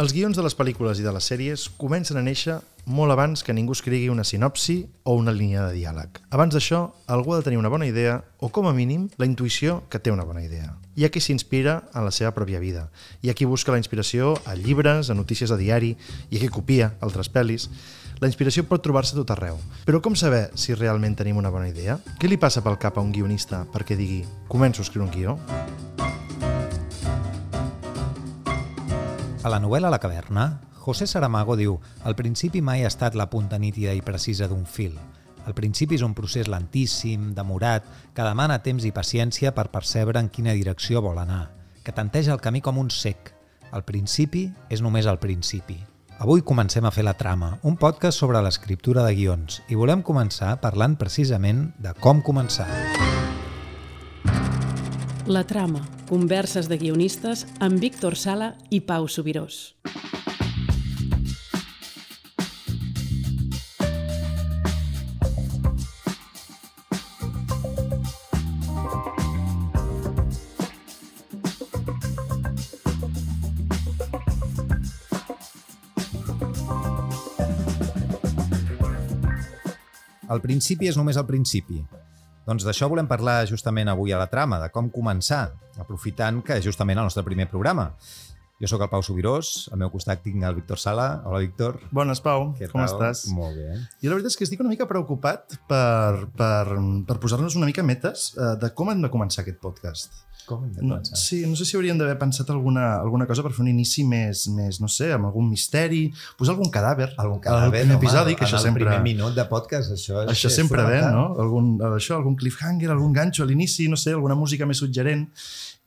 Els guions de les pel·lícules i de les sèries comencen a néixer molt abans que ningú escrigui una sinopsi o una línia de diàleg. Abans d'això, algú ha de tenir una bona idea o, com a mínim, la intuïció que té una bona idea. Hi ha qui s'inspira en la seva pròpia vida. Hi ha qui busca la inspiració a llibres, a notícies de diari, hi ha qui copia altres pel·lis. La inspiració pot trobar-se tot arreu. Però com saber si realment tenim una bona idea? Què li passa pel cap a un guionista perquè digui començo a escriure un guió? A la novel·la La caverna, José Saramago diu «El principi mai ha estat la punta nítida i precisa d'un fil. El principi és un procés lentíssim, demorat, que demana temps i paciència per percebre en quina direcció vol anar, que tanteja el camí com un sec. El principi és només el principi. Avui comencem a fer la trama, un podcast sobre l'escriptura de guions, i volem començar parlant precisament de com començar. La trama, converses de guionistes amb Víctor Sala i Pau Subirós. El principi és només el principi. Doncs d'això volem parlar justament avui a la trama, de com començar, aprofitant que és justament el nostre primer programa. Jo sóc el Pau Subirós, al meu costat tinc el Víctor Sala. Hola, Víctor. Bones, Pau. Què Com tal? estàs? Molt bé. Jo la veritat és que estic una mica preocupat per, per, per posar-nos una mica metes eh, de com hem de començar aquest podcast. Com hem de No, començar? sí, no sé si hauríem d'haver pensat alguna, alguna cosa per fer un inici més, més, no sé, amb algun misteri, posar algun cadàver. Algun al cadàver, home, episodi, que en això el sempre... primer minut de podcast, això és, Això sempre ve, no? Algun, això, algun cliffhanger, algun ganxo a l'inici, no sé, alguna música més suggerent.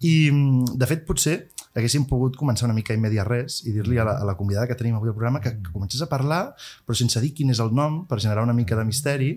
I, mm, de fet, potser haguéssim pogut començar una mica a immediar res i dir-li a, la, a la convidada que tenim avui al programa que, que comencés a parlar, però sense dir quin és el nom, per generar una mica de misteri.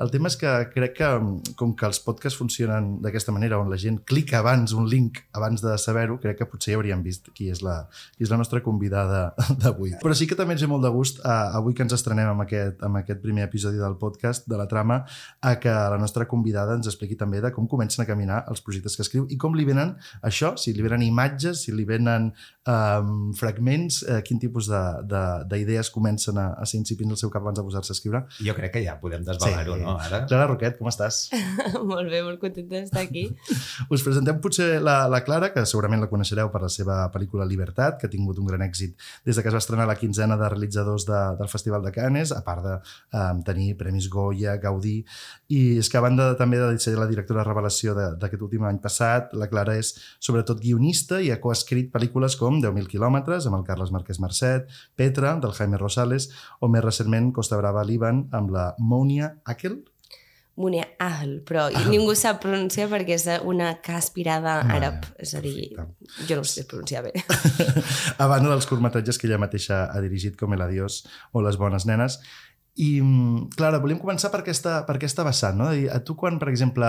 El tema és que crec que, com que els podcasts funcionen d'aquesta manera, on la gent clica abans un link abans de saber-ho, crec que potser ja hauríem vist qui és la, qui és la nostra convidada d'avui. Però sí que també ens ve molt de gust, eh, avui que ens estrenem amb aquest, amb aquest primer episodi del podcast, de la trama, a que la nostra convidada ens expliqui també de com comencen a caminar els projectes que escriu i com li venen això, si li venen imatges, si li venen um, fragments, eh, quin tipus de- de- d'idees comencen a, a ser incipients al seu cap abans de posar-se a escriure. Jo crec que ja podem desvelar-ho, Sí. no? Ara. Clara Roquet, com estàs? molt bé, molt contenta d'estar aquí. Us presentem potser la, la Clara, que segurament la coneixereu per la seva pel·lícula Libertat, que ha tingut un gran èxit des de que es va estrenar la quinzena de realitzadors de, del Festival de Canes, a part de um, tenir Premis Goya, Gaudí, i és que a banda de, també de ser la directora de revelació de- d'aquest últim any passat, la Clara és sobretot guionista i ha coescrit pel·lícules com 10.000 quilòmetres, amb el Carles Marquès Mercet, Petra, del Jaime Rosales, o més recentment Costa Brava, Líban, amb la Monia Akel, Munia Ahl, però ningú sap pronunciar perquè és una K aspirada Ah, àrab. És a dir, perfecte. jo no sé pronunciar bé. a banda dels curtmetratges que ella mateixa ha dirigit com El Adiós o Les bones nenes. I, mm, Clara, volíem començar per aquesta, per aquesta vessant, no? I a tu quan, per exemple,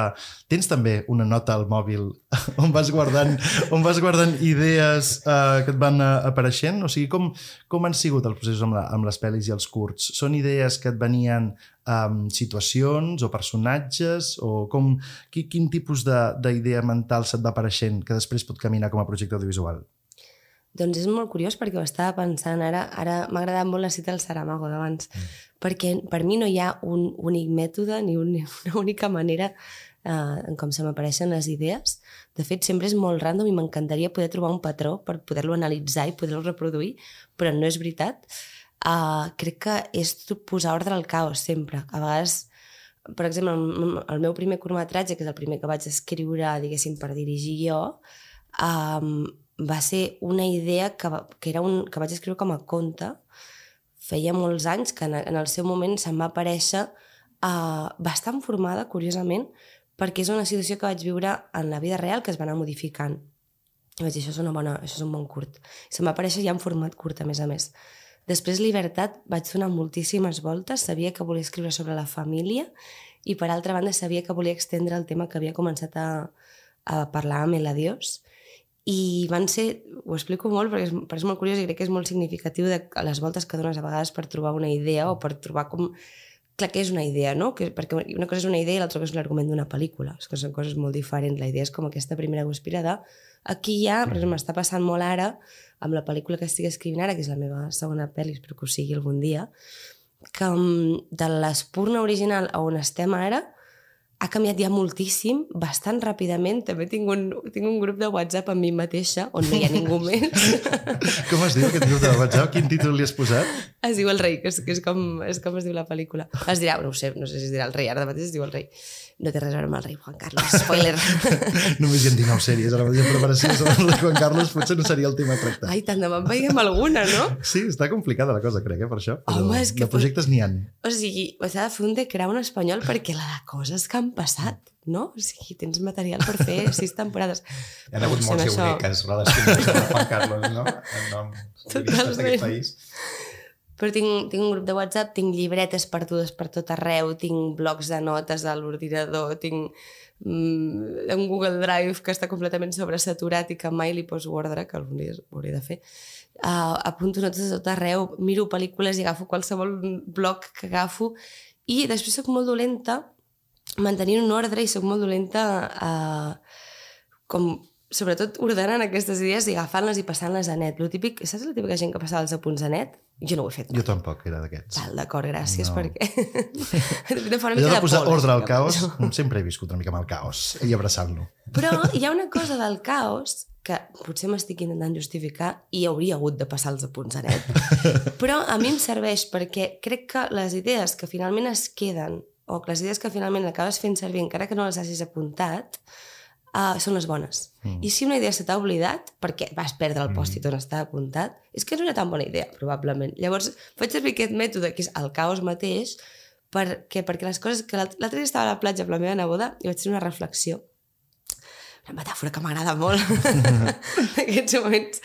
tens també una nota al mòbil on vas guardant, on vas guardant idees eh, que et van eh, apareixent? O sigui, com, com han sigut els processos amb, la, amb les pel·lis i els curts? Són idees que et venien amb situacions o personatges? O com, qui, quin tipus de- d'idea mental se't va apareixent que després pot caminar com a projecte audiovisual? doncs és molt curiós perquè ho estava pensant ara. Ara m'ha agradat molt la cita del Saramago d'abans, mm. Perquè per mi no hi ha un únic mètode ni un, una única manera eh, en com se m'apareixen les idees. De fet, sempre és molt random i m'encantaria poder trobar un patró per poder-lo analitzar i poder-lo reproduir, però no és veritat. Uh, crec que és posar ordre al caos sempre. A vegades, per exemple, el, el meu primer curtmetratge, que és el primer que vaig escriure, diguéssim, per dirigir jo, um, va ser una idea que, que, era un, que vaig escriure com a conte. Feia molts anys que en, en el seu moment se'm va aparèixer uh, bastant formada, curiosament, perquè és una situació que vaig viure en la vida real que es va anar modificant. I vaig dir, això és, una bona, això és un bon curt. I se'm va aparèixer ja en format curt, a més a més. Després, Libertat, vaig donar moltíssimes voltes, sabia que volia escriure sobre la família i, per altra banda, sabia que volia extendre el tema que havia començat a, a parlar amb el Adiós. I van ser, ho explico molt perquè és, perquè és molt curiós i crec que és molt significatiu de les voltes que dones a vegades per trobar una idea o per trobar com clar que és una idea, no? Que, perquè una cosa és una idea i l'altra cosa és l'argument d'una pel·lícula. És que són coses molt diferents. La idea és com aquesta primera guspira de aquí ja, per exemple, m'està passant molt ara amb la pel·lícula que estic escrivint ara, que és la meva segona pel·li, espero que ho sigui algun dia, que mm, de l'espurna original a on estem ara, ha canviat ja moltíssim, bastant ràpidament. També tinc un, tinc un grup de WhatsApp amb mi mateixa, on no hi ha ningú més. Com es diu aquest grup de WhatsApp? Quin títol li has posat? Es diu El rei, que és, que és, com, és com es diu la pel·lícula. Es dirà, no ho sé, no sé si es dirà El rei, ara mateix es diu El rei. No té res a veure amb el rei Juan Carlos, spoiler. Només hi ha 19 sèries ara mateix en preparació sobre el rei Juan Carlos, potser no seria el tema a tractar. Ai, tant de bon veiem alguna, no? Sí, està complicada la cosa, crec, eh, per això. Però Home, és que- De projectes n'hi han. O sigui, s'ha de fer un The Crown espanyol perquè la de coses que han passat, no? O sigui, tens material per fer sis temporades. Hi ha hagut molts això- relacionats amb Juan Carlos, no? En nom Totalment. d'aquest país. Però tinc, tinc un grup de WhatsApp, tinc llibretes perdudes per tot arreu, tinc blocs de notes a l'ordinador, tinc mm, un Google Drive que està completament sobresaturat i que mai li poso ordre, que algun dia ho hauré de fer. Uh, apunto notes a tot arreu, miro pel·lícules i agafo qualsevol bloc que agafo i després sóc molt dolenta mantenint un ordre i sóc molt dolenta uh, com sobretot ordenant aquestes idees i agafant-les i passant-les a net. Lo típic, saps la típica gent que passava els apunts a net? Jo no ho he fet. Jo tampoc era d'aquests. Val, d'acord, gràcies, No. no. perquè... de forma Allò mica de posar pols, ordre al caos, sempre he viscut una mica amb el caos i abraçant-lo. Però hi ha una cosa del caos que potser m'estic intentant justificar i hauria hagut de passar els apunts a net. Però a mi em serveix perquè crec que les idees que finalment es queden o que les idees que finalment acabes fent servir encara que no les hagis apuntat uh, són les bones. Mm. I si una idea se t'ha oblidat, perquè vas perdre el pòstit on estava apuntat, és que no era tan bona idea, probablement. Llavors, faig servir aquest mètode, que és el caos mateix, perquè, perquè les coses... que l'alt- L'altre dia estava a la platja amb la meva neboda i vaig fer una reflexió una metàfora que m'agrada molt aquests moments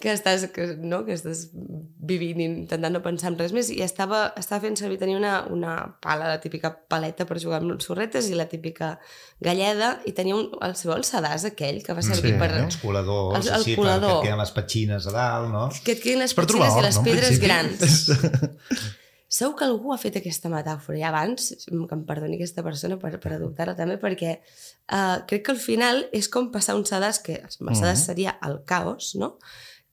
que estàs, que, no, que estàs vivint i intentant no pensar en res més i estava, estava fent servir, tenia una, una pala, la típica paleta per jugar amb sorretes i la típica galleda i tenia un, el seu el sedàs aquell que va servir Sí, per... eh? Els coladors, El- el així, colador. perquè et queden les petxines a dalt, no? que et quedin les Per petxines i or, les no? Pedres grans. Segur que algú ha fet aquesta metàfora i abans, que em perdoni aquesta persona per, per adoptar-la també, perquè uh, crec que al final és com passar un sedàs, que el sedàs seria el caos, no?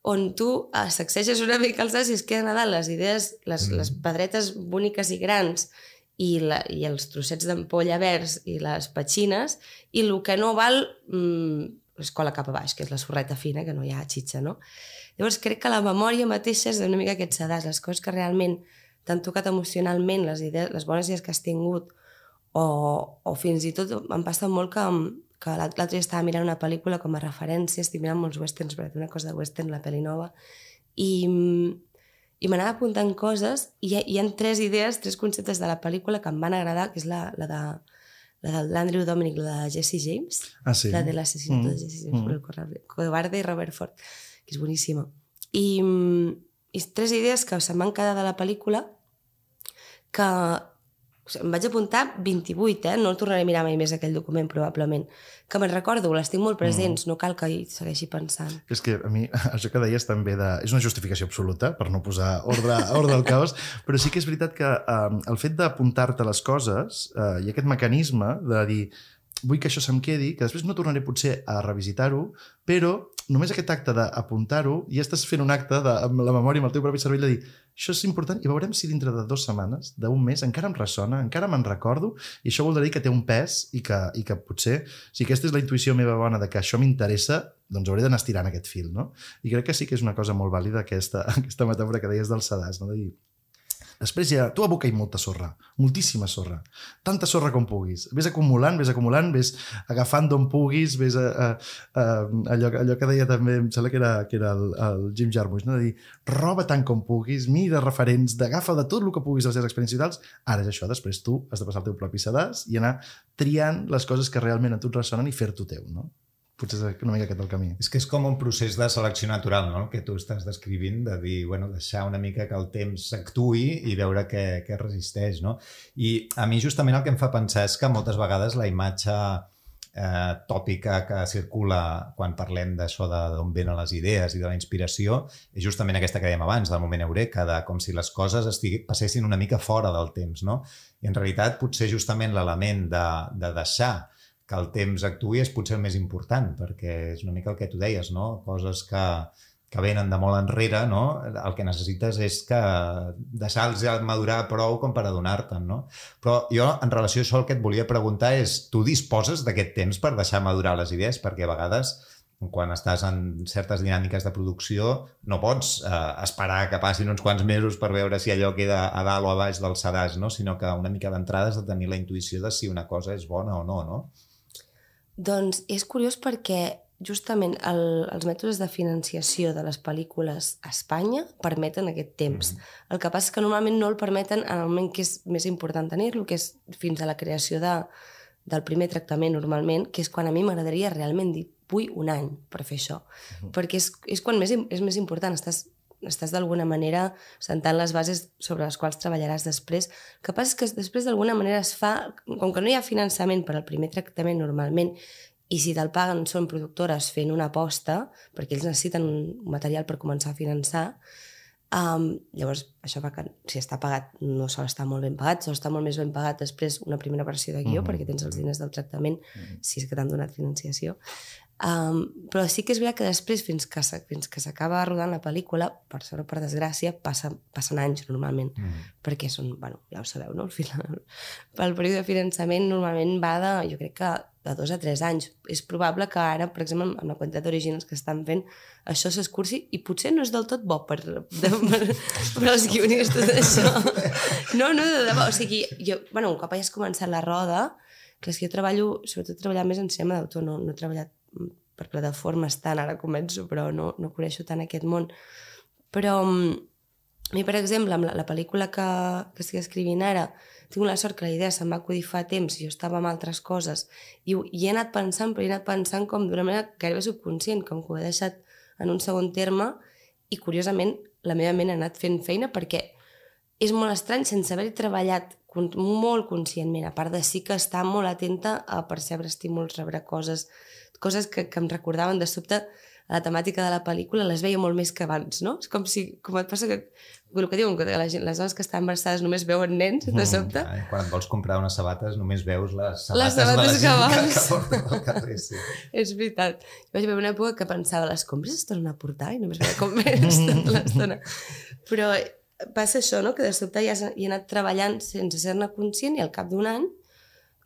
On tu uh, sacseges una mica els sedàs i es queden a dalt les idees, les, mm. les pedretes boniques i grans i, la, i els trossets d'ampolla verds i les petxines i el que no val mm, es cola cap a baix, que és la sorreta fina, que no hi ha xitxa, no? Llavors crec que la memòria mateixa és una mica aquest sedàs, les coses que realment t'han tocat emocionalment, les, idees, les bones idees que has tingut, o, o fins i tot em passa molt que, que l'altre dia estava mirant una pel·lícula com a referència, estic mirant molts westerns, perquè té una cosa de western, la pel·li nova, i, i m'anava apuntant coses, i hi, hi ha tres idees, tres conceptes de la pel·lícula que em van agradar, que és la, la de la de l'Andrew Dominic, la de Jesse James, Ah, sí? la de l'assassinato Mm. de Jesse James Mm. el i Robert Ford, que és boníssima. I, mm, i tres idees que se'm van quedar de la pel·lícula que sigui, em vaig apuntar 28, eh? no el tornaré a mirar mai més aquell document probablement, que me'n recordo, les tinc molt presents, no cal que hi segueixi pensant. És que a mi això que deies també de... és una justificació absoluta per no posar ordre, ordre al caos, però sí que és veritat que eh, el fet d'apuntar-te les coses eh, i aquest mecanisme de dir vull que això se'm quedi, que després no tornaré potser a revisitar-ho, però només aquest acte d'apuntar-ho, ja estàs fent un acte de, amb la memòria, amb el teu propi cervell, de dir això és important i veurem si dintre de dues setmanes, d'un mes, encara em ressona, encara me'n recordo, i això vol dir que té un pes i que, i que potser, si aquesta és la intuïció meva bona de que això m'interessa, doncs hauré d'anar estirant aquest fil, no? I crec que sí que és una cosa molt vàlida aquesta, aquesta metàfora que deies del sedàs, no? De dir, Després ja, tu aboca-hi molta sorra, moltíssima sorra, tanta sorra com puguis. Ves acumulant, ves acumulant, ves agafant d'on puguis, ves a, a, a, allò, allò que deia també, em sembla que era, que era el, el Jim Jarmusch, no? de dir, roba tant com puguis, mira referents, d'agafa de tot el que puguis de les teves experiències vitals, ara és això, després tu has de passar el teu propi sedàs i anar triant les coses que realment a tu et ressonen i fer-t'ho teu, no? Potser és una mica aquest el camí. És que és com un procés de selecció natural, no?, el que tu estàs descrivint, de dir, bueno, deixar una mica que el temps actui i veure què, què resisteix, no? I a mi justament el que em fa pensar és que moltes vegades la imatge eh, tòpica que circula quan parlem d'això d'on venen les idees i de la inspiració és justament aquesta que dèiem abans, del moment eureka, de com si les coses estigui, passessin una mica fora del temps, no? I en realitat potser justament l'element de, de deixar que el temps actuï és potser el més important, perquè és una mica el que tu deies, no? Coses que, que venen de molt enrere, no? el que necessites és que deixar-los madurar prou com per adonar-te'n. No? Però jo, en relació a això, el que et volia preguntar és, tu disposes d'aquest temps per deixar madurar les idees? Perquè a vegades, quan estàs en certes dinàmiques de producció, no pots eh, esperar que passin uns quants mesos per veure si allò queda a dalt o a baix del sedàs, no? sinó que una mica d'entrada has de tenir la intuïció de si una cosa és bona o no, no? Doncs és curiós perquè justament el, els mètodes de financiació de les pel·lícules a Espanya permeten aquest temps. Mm -hmm. El que passa és que normalment no el permeten en el moment que és més important tenir-lo, que és fins a la creació de, del primer tractament normalment, que és quan a mi m'agradaria realment dir vull un any per fer això. Mm -hmm. Perquè és, és quan més, és més important, estàs estàs d'alguna manera sentant les bases sobre les quals treballaràs després. El que passa és que després d'alguna manera es fa, com que no hi ha finançament per al primer tractament normalment, i si te'l paguen són productores fent una aposta, perquè ells necessiten un material per començar a finançar, um, llavors això fa que si està pagat no sol estar molt ben pagat, sol estar molt més ben pagat després una primera versió de guió, mm -hmm. perquè tens els diners del tractament, mm -hmm. si és que t'han donat financiació. Um, però sí que és veritat que després, fins que, fins que s'acaba rodant la pel·lícula, per sort o per desgràcia, passa, passen anys normalment, mm. perquè són, bueno, ja ho sabeu, no? Al final, el període de finançament normalment va de, jo crec que de dos a tres anys. És probable que ara, per exemple, amb la quantitat d'originals que estan fent, això s'escurci i potser no és del tot bo per, de, per, per als guionistes d'això. No, no, de debò. O sigui, jo, bueno, un cop hagis començat la roda, clar, és que jo treballo, sobretot treballar més en cinema d'autor, no, no he treballat per plataformes tant, ara començo, però no, no coneixo tant aquest món. Però mm, a mi, per exemple, amb la, la pel·lícula que, que estic escrivint ara, tinc la sort que la idea se'm va acudir fa temps, jo estava amb altres coses, i, i he anat pensant, però he anat pensant com d'una manera gairebé subconscient, com que ho he deixat en un segon terme, i curiosament la meva ment ha anat fent feina perquè és molt estrany sense haver treballat molt conscientment, a part de sí que està molt atenta a percebre estímuls, rebre coses, coses que, que em recordaven de sobte a la temàtica de la pel·lícula les veia molt més que abans, no? És com si, com et passa que, el que diuen, que la gent, les dones que estan embarassades només veuen nens, de mm, sobte. Mm, quan et vols comprar unes sabates només veus les sabates, les sabates de la gent que, que porta carrer, sí. És veritat. Jo vaig veure una època que pensava, les compres es tornen a portar i només veia com més tota l'estona. Però passa això, no? que de sobte ja he anat treballant sense ser-ne conscient i al cap d'un any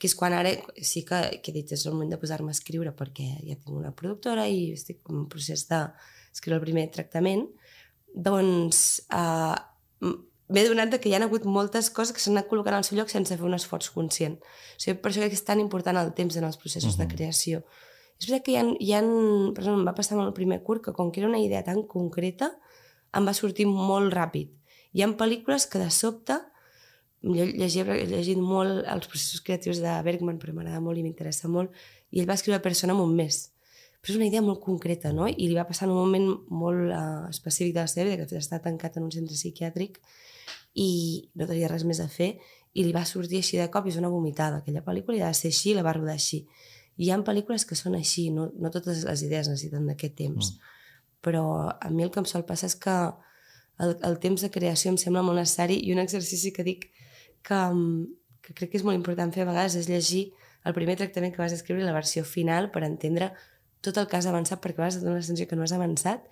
que és quan ara sí que, que he dit és el moment de posar-me a escriure perquè ja tinc una productora i estic en un procés d'escriure el primer tractament, doncs uh, m'he donat que hi ha hagut moltes coses que s'han anat col·locant al seu lloc sense fer un esforç conscient. O sigui, per això crec que és tan important el temps en els processos uh -huh. de creació. És veritat que hi ha, hi ha, per exemple, em va passar amb el primer curt que com que era una idea tan concreta, em va sortir molt ràpid. Hi ha pel·lícules que de sobte llegia, he llegit molt els processos creatius de Bergman, però m'agrada molt i m'interessa molt, i ell va escriure Persona en un mes. Però és una idea molt concreta, no? I li va passar en un moment molt uh, específic de la seva vida, que de fet està tancat en un centre psiquiàtric i no tenia res més a fer, i li va sortir així de cop i és una vomitada. Aquella pel·lícula ja ha de ser així i la va rodar així. I hi ha pel·lícules que són així, no, no totes les idees necessiten d'aquest temps. Mm. Però a mi el que em sol passar és que el, el temps de creació em sembla molt necessari i un exercici que dic que, que crec que és molt important fer a vegades és llegir el primer tractament que vas escriure i la versió final per entendre tot el que has avançat perquè a vegades et dona la sensació que no has avançat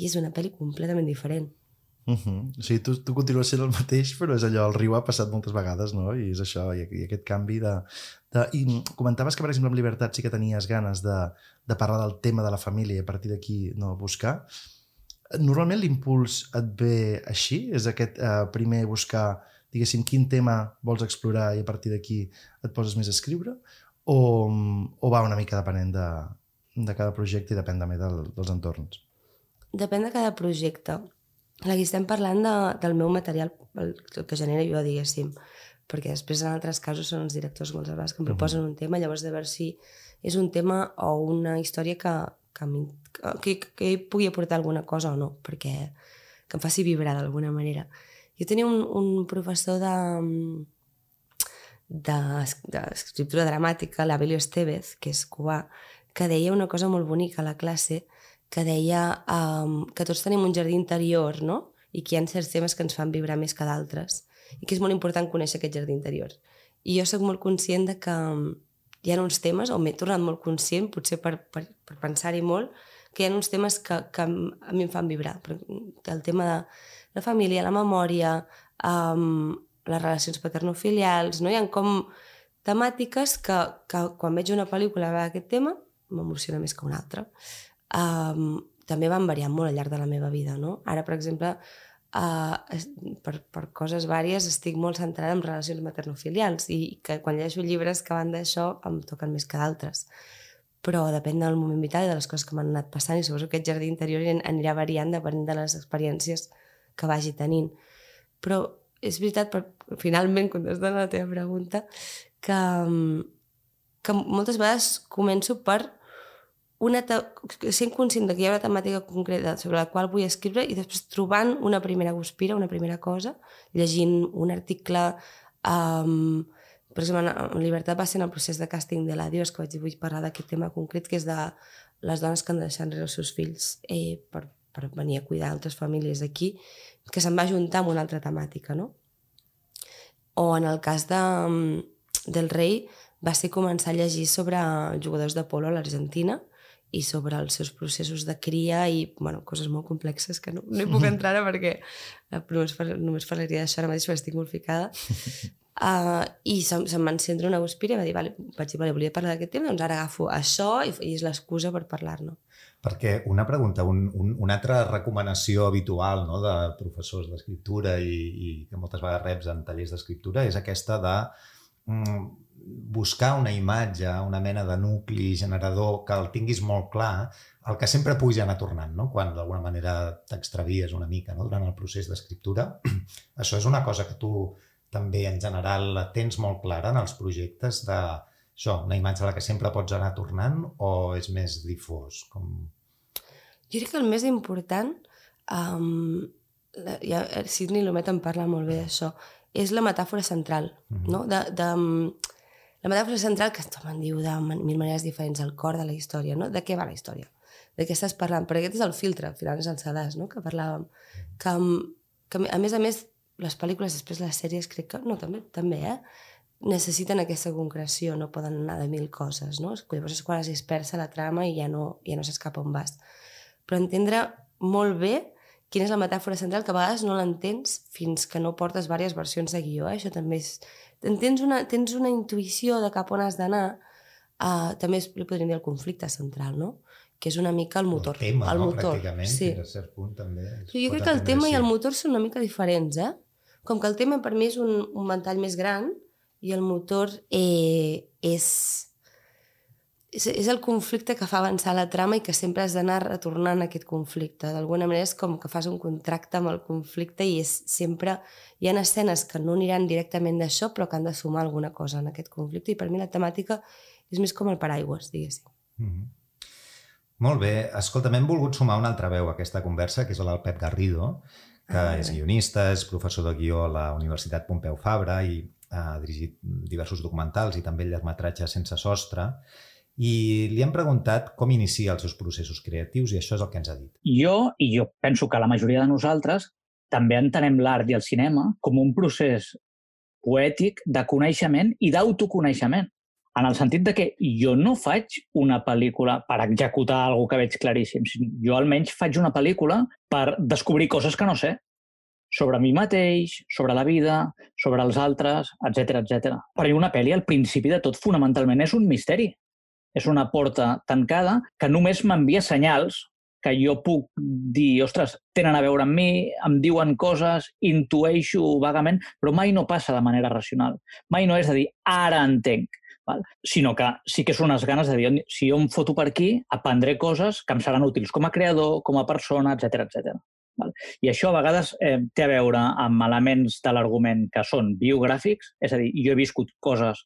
i és una pel·li completament diferent. Uh -huh. O sigui, tu, tu continues sent el mateix, però és allò, el riu ha passat moltes vegades, no? I és això, i, i aquest canvi de, de... I comentaves que, per exemple, amb Libertat sí que tenies ganes de, de parlar del tema de la família i a partir d'aquí no, buscar. Normalment l'impuls et ve així? És aquest eh, primer buscar diguéssim, quin tema vols explorar i a partir d'aquí et poses més a escriure? O, o va una mica depenent de, de cada projecte i depèn també del, dels entorns? Depèn de cada projecte. Aquí estem parlant de, del meu material, el, el que genera jo, diguéssim, perquè després en altres casos són els directors molts vegades que em proposen uh -huh. un tema, llavors de veure si és un tema o una història que, que, que, que pugui aportar alguna cosa o no, perquè que em faci vibrar d'alguna manera. Jo tenia un, un professor de, d'escriptura dramàtica, l'Abelio Estevez, que és cubà, que deia una cosa molt bonica a la classe, que deia um, que tots tenim un jardí interior, no? I que hi ha certs temes que ens fan vibrar més que d'altres. I que és molt important conèixer aquest jardí interior. I jo sóc molt conscient de que hi ha uns temes, o m'he tornat molt conscient, potser per, per, per pensar-hi molt, que hi ha uns temes que, que a mi em fan vibrar. El tema de la família, la memòria, um, les relacions paternofilials, no? Hi ha com temàtiques que, que quan veig una pel·lícula d'aquest tema m'emociona més que una altra. Um, també van variant molt al llarg de la meva vida, no? Ara, per exemple, uh, per, per coses vàries estic molt centrada en relacions maternofilials i que quan llegeixo llibres que van d'això em toquen més que d'altres. Però depèn del moment vital i de les coses que m'han anat passant i suposo que aquest jardí interior anirà variant depenent de les experiències que vagi tenint. Però és veritat, per, finalment, contestant a la teva pregunta, que, que moltes vegades començo per una sent conscient que hi ha una temàtica concreta sobre la qual vull escriure i després trobant una primera guspira, una primera cosa, llegint un article um, per exemple, en Libertat va ser en el procés de càsting de l'Adios que vaig dir, vull parlar d'aquest tema concret que és de les dones que han de deixar enrere els seus fills eh, per, per venir a cuidar altres famílies aquí que se'n va juntar amb una altra temàtica, no? O en el cas de, del rei va ser començar a llegir sobre jugadors de polo a l'Argentina i sobre els seus processos de cria i bueno, coses molt complexes que no, no hi puc entrar ara perquè eh, només, només parlaria d'això ara mateix perquè estic molt ficada. Uh, I se'm, se va encendre una guspira i va dir, vale, vaig dir, vale, volia parlar d'aquest tema, doncs ara agafo això i, i és l'excusa per parlar-ne. Perquè una pregunta, un, un, una altra recomanació habitual no, de professors d'escriptura i, i que moltes vegades reps en tallers d'escriptura és aquesta de mm, buscar una imatge, una mena de nucli generador que el tinguis molt clar, el que sempre pugui anar tornant, no? quan d'alguna manera t'extravies una mica no? durant el procés d'escriptura. Això és una cosa que tu també en general la tens molt clara en els projectes de això, una imatge a la que sempre pots anar tornant o és més difós? Com... Jo crec que el més important, um, la, ja, Sidney Lumet en parla molt bé d'això, és la metàfora central, mm -hmm. no? De, de, la metàfora central que tothom en diu de mil maneres diferents, al cor de la història, no? De què va la història? De què estàs parlant? Perquè aquest és el filtre, al final és el sedàs, no? Que parlàvem. Que, que, a més a més, les pel·lícules, després les sèries, crec que... No, també, també eh? necessiten aquesta concreció, no poden anar de mil coses, no? Llavors és quan es dispersa la trama i ja no, ja no s'escapa on vas. Però entendre molt bé quina és la metàfora central, que a vegades no l'entens fins que no portes diverses versions de guió. Eh? Això també és... Tens una, tens una intuïció de cap on has d'anar, uh, també és, li podríem dir el conflicte central, no? que és una mica el motor. El tema, el no? motor. pràcticament, sí. fins a cert punt també. Sí, jo crec que el tema i el motor són una mica diferents, eh? Com que el tema per mi és un, un ventall més gran i el motor eh, és, és, és el conflicte que fa avançar la trama i que sempre has d'anar retornant a aquest conflicte. D'alguna manera és com que fas un contracte amb el conflicte i és sempre... Hi ha escenes que no aniran directament d'això però que han de sumar alguna cosa en aquest conflicte i per mi la temàtica és més com el paraigües, diguéssim. Mm -hmm. Molt bé. Escolta, m'hem volgut sumar una altra veu a aquesta conversa, que és la del Pep Garrido, que ah, és guionista, és professor de guió a la Universitat Pompeu Fabra i ha dirigit diversos documentals i també el llargmetratge Sense sostre. I li hem preguntat com inicia els seus processos creatius i això és el que ens ha dit. Jo, i jo penso que la majoria de nosaltres, també entenem l'art i el cinema com un procés poètic de coneixement i d'autoconeixement en el sentit de que jo no faig una pel·lícula per executar alguna que veig claríssim. Jo almenys faig una pel·lícula per descobrir coses que no sé sobre mi mateix, sobre la vida, sobre els altres, etc etc. Per una pel·li, al principi de tot, fonamentalment és un misteri. És una porta tancada que només m'envia senyals que jo puc dir, ostres, tenen a veure amb mi, em diuen coses, intueixo vagament, però mai no passa de manera racional. Mai no és de dir, ara entenc val? sinó que sí que són unes ganes de dir, si jo em foto per aquí, aprendré coses que em seran útils com a creador, com a persona, etc etc. Val? I això a vegades eh, té a veure amb elements de l'argument que són biogràfics, és a dir, jo he viscut coses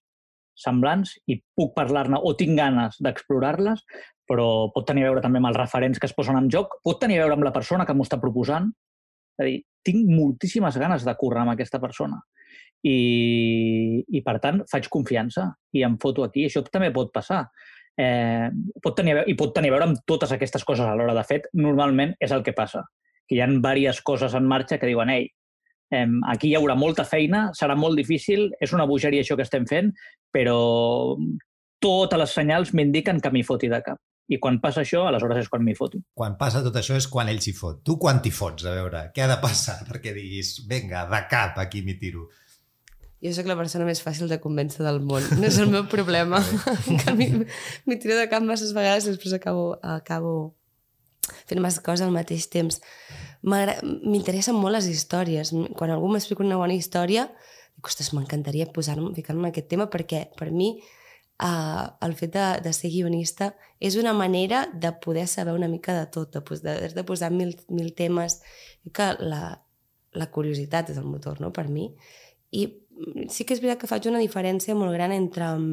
semblants i puc parlar-ne o tinc ganes d'explorar-les, però pot tenir a veure també amb els referents que es posen en joc, pot tenir a veure amb la persona que m'ho està proposant. És a dir, tinc moltíssimes ganes de currar amb aquesta persona. I, i per tant faig confiança i em foto aquí. Això també pot passar. Eh, pot tenir, I pot tenir a veure amb totes aquestes coses alhora. De fet, normalment és el que passa, que hi ha diverses coses en marxa que diuen ei, eh, aquí hi haurà molta feina, serà molt difícil, és una bogeria això que estem fent, però totes les senyals m'indiquen que m'hi foti de cap. I quan passa això, aleshores és quan m'hi foto. Quan passa tot això és quan ell s'hi fot. Tu quan t'hi fots? A veure, què ha de passar perquè diguis, vinga, de cap, aquí m'hi tiro? Jo sóc la persona més fàcil de convèncer del món. No és el meu problema. que m'hi tiro de cap masses vegades i després acabo, acabo fent massa coses al mateix temps. M'interessen molt les històries. Quan algú m'explica una bona història, dic, ostres, m'encantaria posar-me, ficar-me en aquest tema perquè per mi uh, el fet de, de ser guionista és una manera de poder saber una mica de tot, de, de, de posar mil, mil temes, i que la, la curiositat és el motor no? per mi. I sí que és veritat que faig una diferència molt gran entre um,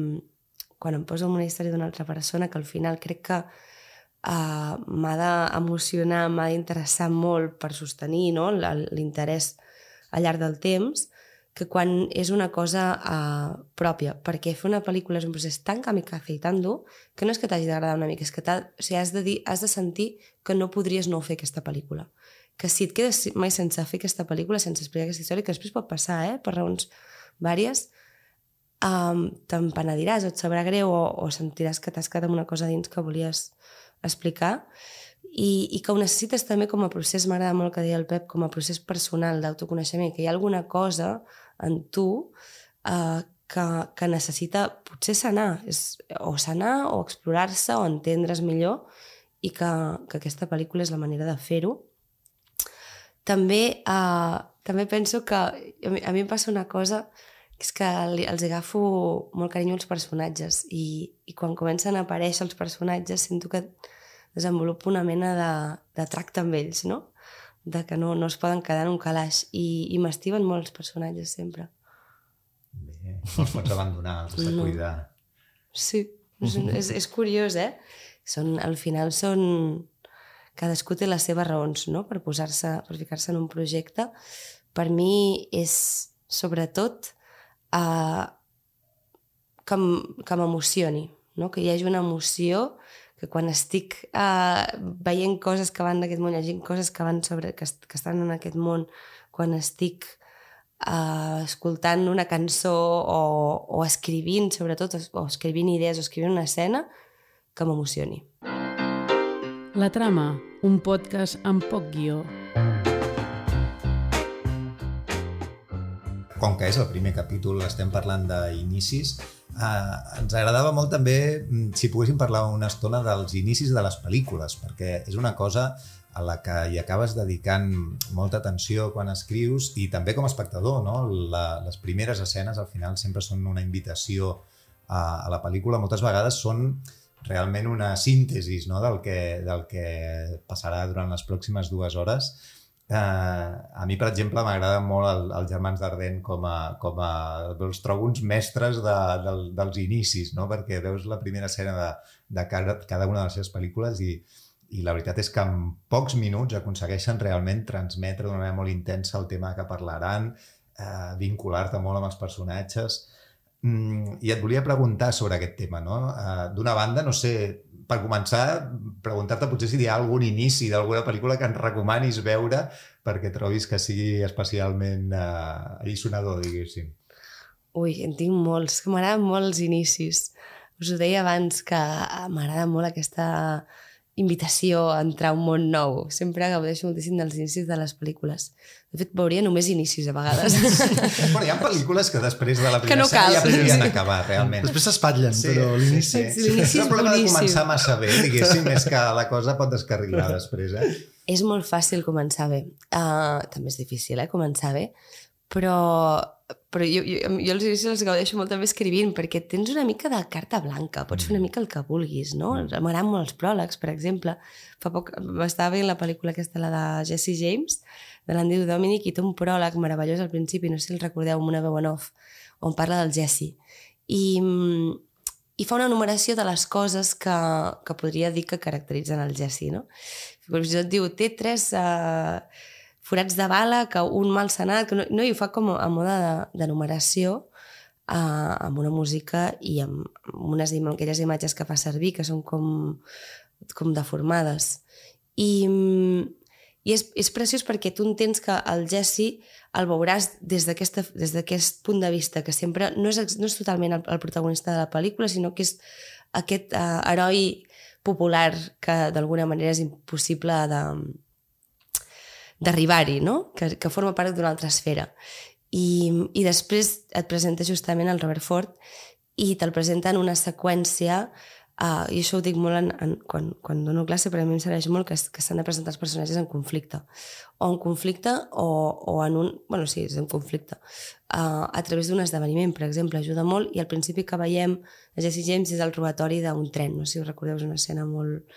quan em poso en una història d'una altra persona, que al final crec que uh, m'ha d'emocionar, m'ha d'interessar molt per sostenir no? l'interès al llarg del temps, que quan és una cosa uh, pròpia, perquè fer una pel·lícula és un procés tan kamikaze i tan dur que no és que t'hagi d'agradar una mica, és que o sigui, has, de dir, has de sentir que no podries no fer aquesta pel·lícula. Que si et quedes mai sense fer aquesta pel·lícula, sense explicar aquesta història, que després pot passar, eh, per raons vàries, um, te'n penediràs o et sabrà greu o, o sentiràs que t'has quedat amb una cosa dins que volies explicar i, i que ho necessites també com a procés, m'agrada molt que deia el Pep, com a procés personal d'autoconeixement, que hi ha alguna cosa en tu eh, que, que necessita potser sanar, és, o sanar o explorar-se o entendre's millor i que, que aquesta pel·lícula és la manera de fer-ho. També, eh, també penso que a mi, a mi em passa una cosa que és que els agafo molt carinyo als personatges i, i quan comencen a aparèixer els personatges sento que desenvolupo una mena de, de tracte amb ells, no? de que no, no es poden quedar en un calaix i, i m'estiven molt els personatges sempre. Bé, no els pots abandonar, els has de no. cuidar. Sí, és, és, és curiós, eh? Són, al final són... Cadascú té les seves raons, no?, per posar-se, per ficar-se en un projecte. Per mi és, sobretot, uh, que, que m'emocioni, no? que hi hagi una emoció que quan estic uh, veient coses que van d'aquest món, llegint coses que van sobre, que, que estan en aquest món, quan estic uh, escoltant una cançó o, o escrivint, sobretot, o escrivint idees o escrivint una escena, que m'emocioni. La trama, un podcast amb poc guió. Com que és el primer capítol, estem parlant d'inicis, Uh, ens agradava molt també mm, si poguéssim parlar una estona dels inicis de les pel·lícules, perquè és una cosa a la que hi acabes dedicant molta atenció quan escrius i també com a espectador, no? La, les primeres escenes al final sempre són una invitació a, a la pel·lícula, moltes vegades són realment una síntesi no? del, que, del que passarà durant les pròximes dues hores Uh, a mi, per exemple, m'agrada molt el, els Germans d'Ardent com a, com a... Els trobo uns mestres de, de, dels inicis, no? perquè veus la primera escena de, de cada, cada una de les seves pel·lícules i, i la veritat és que en pocs minuts aconsegueixen realment transmetre d'una manera molt intensa el tema que parlaran, uh, vincular-te molt amb els personatges. Mm, I et volia preguntar sobre aquest tema, no? Uh, D'una banda, no sé, per començar, preguntar-te potser si hi ha algun inici d'alguna pel·lícula que ens recomanis veure perquè trobis que sigui especialment uh, alliçonador, diguéssim. Ui, en tinc molts, que m'agraden molt els inicis. Us ho deia abans que m'agrada molt aquesta invitació a entrar a un món nou. Sempre gaudeixo moltíssim dels inicis de les pel·lícules. De fet, veuria només inicis a vegades. bueno, hi ha pel·lícules que després de la primera no cal. ja podrien sí. acabar, realment. Després s'espatllen, sí, però l'inici... Sí, sí. és el problema de començar massa bé, diguéssim, és que la cosa pot descarrilar després, eh? És molt fàcil començar bé. Uh, també és difícil, eh, començar bé. Però però jo, jo, jo els inicis els gaudeixo molt també escrivint, perquè tens una mica de carta blanca, pots fer una mm. mica el que vulguis, no? Mm. M'agraden molt els pròlegs, per exemple. Fa poc m'estava veient la pel·lícula aquesta, la de Jesse James, de l'Andy Dominic, i té un pròleg meravellós al principi, no sé si el recordeu, amb una veu en off, on parla del Jesse. I, i fa una numeració de les coses que, que podria dir que caracteritzen el Jesse, no? Fins i tot diu, té tres... Uh, forats de bala, que un mal senat, que no, no, i ho fa com a mode de, de numeració, uh, amb una música i amb, amb unes amb aquelles imatges que fa servir, que són com, com deformades. I, i és, és preciós perquè tu entens que el Jesse el veuràs des d'aquest punt de vista, que sempre no és, no és totalment el, el protagonista de la pel·lícula, sinó que és aquest uh, heroi popular que d'alguna manera és impossible de d'arribar-hi, no? que, que forma part d'una altra esfera. I, I després et presenta justament el Robert Ford i te'l presenta en una seqüència Uh, I això ho dic molt en, en, quan, quan dono classe, però a mi em serveix molt que, que s'han de presentar els personatges en conflicte. O en conflicte o, o en un... bueno, sí, és en conflicte. Uh, a través d'un esdeveniment, per exemple, ajuda molt. I al principi que veiem a Jesse James és el robatori d'un tren. No sé si us recordeu, és una escena molt,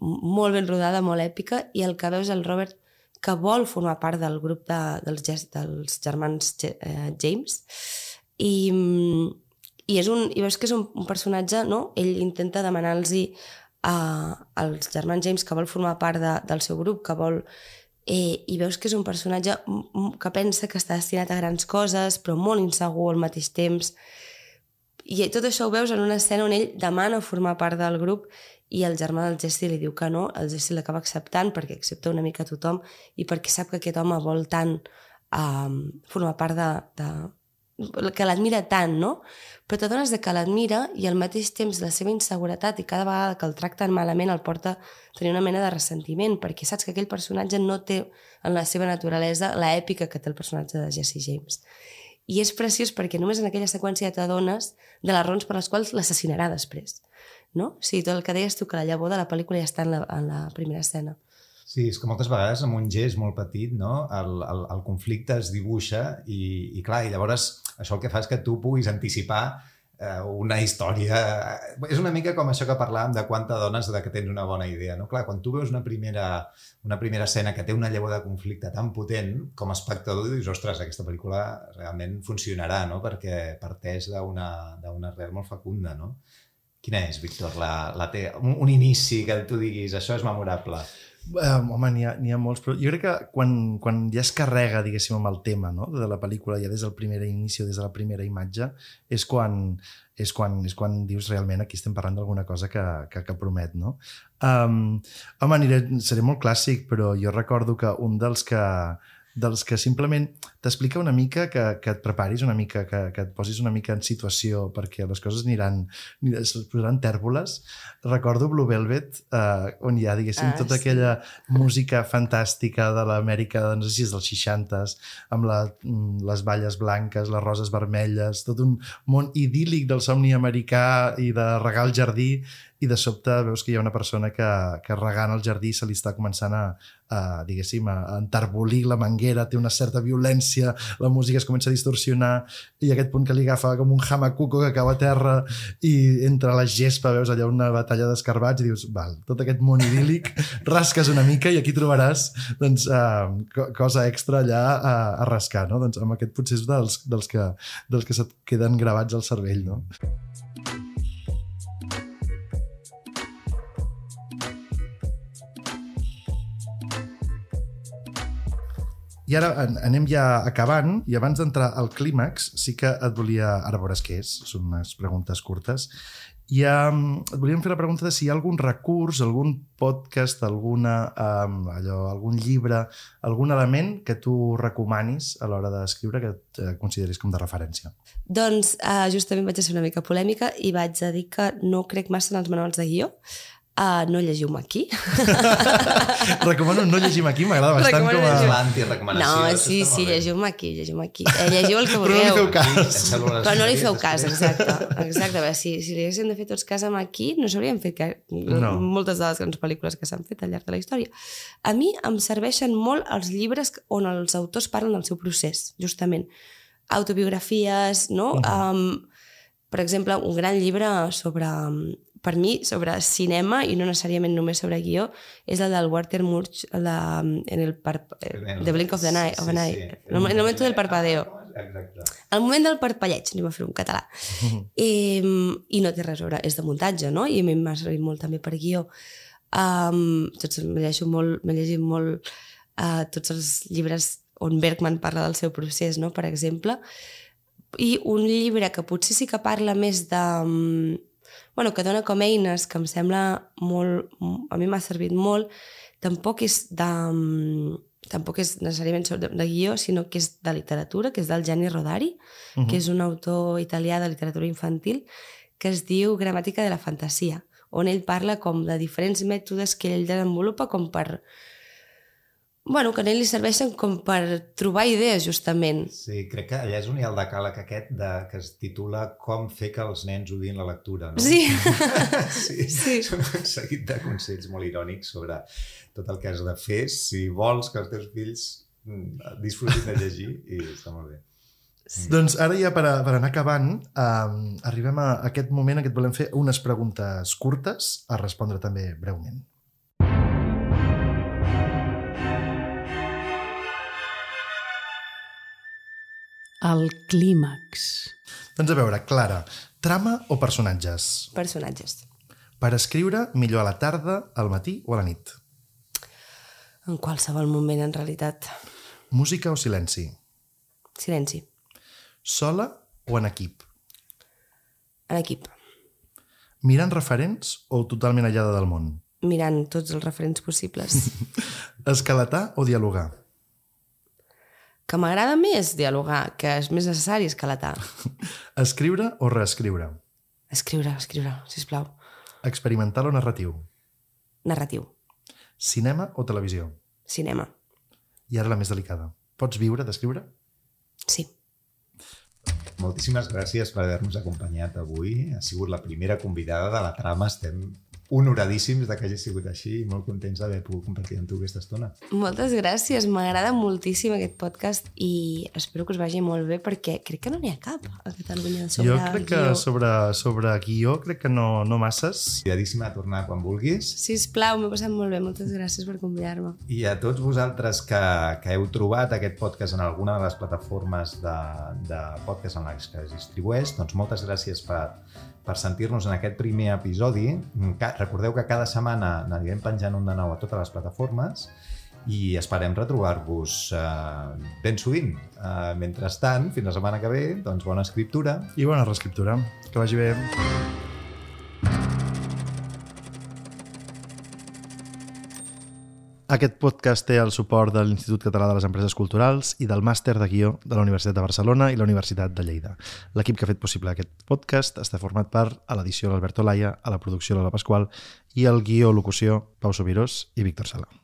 molt ben rodada, molt èpica. I el que veus el Robert que vol formar part del grup de, dels, dels germans eh, James. I i, és un, i veus que és un, un personatge, no? Ell intenta demanar-los uh, als germans James que vol formar part de, del seu grup, que vol... Eh, I veus que és un personatge que pensa que està destinat a grans coses, però molt insegur al mateix temps. I tot això ho veus en una escena on ell demana formar part del grup i el germà del Jesse li diu que no, el Jesse l'acaba acceptant perquè accepta una mica tothom i perquè sap que aquest home vol tant um, formar part de, de, que l'admira tant, no? Però t'adones que l'admira i al mateix temps la seva inseguretat i cada vegada que el tracten malament el porta a tenir una mena de ressentiment perquè saps que aquell personatge no té en la seva naturalesa la èpica que té el personatge de Jesse James. I és preciós perquè només en aquella seqüència t'adones de les raons per les quals l'assassinarà després. No? O sigui, tot el que deies tu, que la llavor de la pel·lícula ja està en la, en la primera escena. Sí, és que moltes vegades amb un gest molt petit no? el, el, el conflicte es dibuixa i, i clar, i llavors això el que fa és que tu puguis anticipar eh, una història... És una mica com això que parlàvem de quanta dones de que tens una bona idea. No? Clar, quan tu veus una primera, una primera escena que té una llavor de conflicte tan potent, com a espectador dius, ostres, aquesta pel·lícula realment funcionarà, no? perquè parteix d'una arrel molt fecunda. No? Quina és, Víctor, la, la té, un, un inici que tu diguis, això és memorable? Um, home, n'hi ha, ha molts, però jo crec que quan, quan ja es carrega, diguéssim, amb el tema no? de la pel·lícula, ja des del primer inici, des de la primera imatge, és quan, és quan, és quan dius realment aquí estem parlant d'alguna cosa que, que, que promet, no? Um, home, aniré, seré molt clàssic, però jo recordo que un dels que, dels que simplement t'explica una mica, que, que et preparis una mica, que, que et posis una mica en situació perquè les coses aniran, es posaran tèrboles. Recordo Blue Velvet, eh, on hi ha, diguéssim, ah, tota sí. aquella música fantàstica de l'Amèrica, no sé si és dels 60s, amb la, mm, les valles blanques, les roses vermelles, tot un món idíl·lic del somni americà i de regar el jardí i de sobte veus que hi ha una persona que, que regant el jardí se li està començant a, a diguéssim, a enterbolir la manguera, té una certa violència, la música es comença a distorsionar i aquest punt que li agafa com un hamacuco que cau a terra i entre la gespa veus allà una batalla d'escarbats i dius, val, tot aquest món idíl·lic, rasques una mica i aquí trobaràs doncs, uh, cosa extra allà a, a rascar, no? Doncs amb aquest potser és dels, dels, que, dels que se't queden gravats al cervell, no? I ara anem ja acabant, i abans d'entrar al clímax, sí que et volia... Ara veuràs què és, són unes preguntes curtes. I um, et volíem fer la pregunta de si hi ha algun recurs, algun podcast, alguna, um, allò, algun llibre, algun element que tu recomanis a l'hora d'escriure que et eh, consideris com de referència. Doncs uh, justament vaig a ser una mica polèmica i vaig a dir que no crec massa en els manuals de guió. Uh, no llegiu-me aquí. Recomano no llegim aquí, m'agrada bastant com a... L'anti-recomanació. No, sí, sí, llegiu-me aquí, llegiu-me aquí. Eh, llegiu el que vulgueu. Però no li feu cas. Però no li feu cas, exacte. exacte. veure, si, si li haguéssim de fer tots cas amb aquí, no s'haurien fet cas. No. moltes de les grans pel·lícules que s'han fet al llarg de la història. A mi em serveixen molt els llibres on els autors parlen del seu procés, justament. Autobiografies, no? Uh -huh. um, per exemple, un gran llibre sobre per mi, sobre cinema, i no necessàriament només sobre guió, és el del Walter Murch, el de, en el par, eh, The Blink of the Night. Sí, of night. Sí, sí. El, el moment del parpadeo. Exacte. El moment del parpalleig, anem a fer un català. I, I no té res a veure, és de muntatge, no? I a mi m'ha servit molt també per guió. Um, tots me llegeixo molt, me llegit molt uh, tots els llibres on Bergman parla del seu procés, no? per exemple, i un llibre que potser sí que parla més de... mm, bueno, que dona com eines, que em sembla molt... a mi m'ha servit molt, tampoc és de... mm, tampoc és necessàriament sobre- de guió, sinó que és de literatura, que és del Gianni Rodari, uh -huh. que és un autor italià de literatura infantil, que es diu Gramàtica de la fantasia, on ell parla com de diferents mètodes que ell desenvolupa com per... Bueno, que a ell li serveixen com per trobar idees, justament. Sí, crec que allà és on hi ha el decàleg aquest de, que es titula Com fer que els nens odien la lectura, no? Sí. sí. Sí. Són un seguit de consells molt irònics sobre tot el que has de fer si vols que els teus fills mm, disfrutin de llegir i està molt bé. Doncs ara ja per, a, per anar acabant, um, arribem a aquest moment en què et volem fer unes preguntes curtes a respondre també breument. El clímax. Doncs a veure, Clara, trama o personatges? Personatges. Per escriure, millor a la tarda, al matí o a la nit? En qualsevol moment, en realitat. Música o silenci? Silenci. Sola o en equip? En equip. Mirant referents o totalment aïllada del món? Mirant tots els referents possibles. Escalatar o dialogar? Que m'agrada més dialogar, que és més necessari escalatar. Escriure o reescriure? Escriure, escriure, sisplau. Experimental o narratiu? Narratiu. Cinema o televisió? Cinema. I ara la més delicada. Pots viure d'escriure? Sí. Moltíssimes gràcies per haver-nos acompanyat avui. Ha sigut la primera convidada de la trama. Estem honoradíssims de que hagi sigut així i molt contents d'haver pogut compartir amb tu aquesta estona. Moltes gràcies, m'agrada moltíssim aquest podcast i espero que us vagi molt bé perquè crec que no n'hi ha cap a Catalunya sobre jo crec que guió. sobre, sobre guió crec que no, no masses. Convidadíssima a tornar quan vulguis. Sisplau, m'he passat molt bé, moltes gràcies per convidar-me. I a tots vosaltres que, que heu trobat aquest podcast en alguna de les plataformes de, de podcast en les que es distribueix, doncs moltes gràcies per, per sentir-nos en aquest primer episodi. Recordeu que cada setmana n'anirem penjant un de nou a totes les plataformes i esperem retrobar-vos eh, ben sovint. Eh, mentrestant, fins la setmana que ve, doncs bona escriptura. I bona reescriptura. Que vagi bé. Aquest podcast té el suport de l'Institut Català de les Empreses Culturals i del Màster de Guió de la Universitat de Barcelona i la Universitat de Lleida. L'equip que ha fet possible aquest podcast està format per a l'edició l'Alberto Laia, a la producció l'Ala Pasqual i el guió locució Pau Sobirós i Víctor Sala.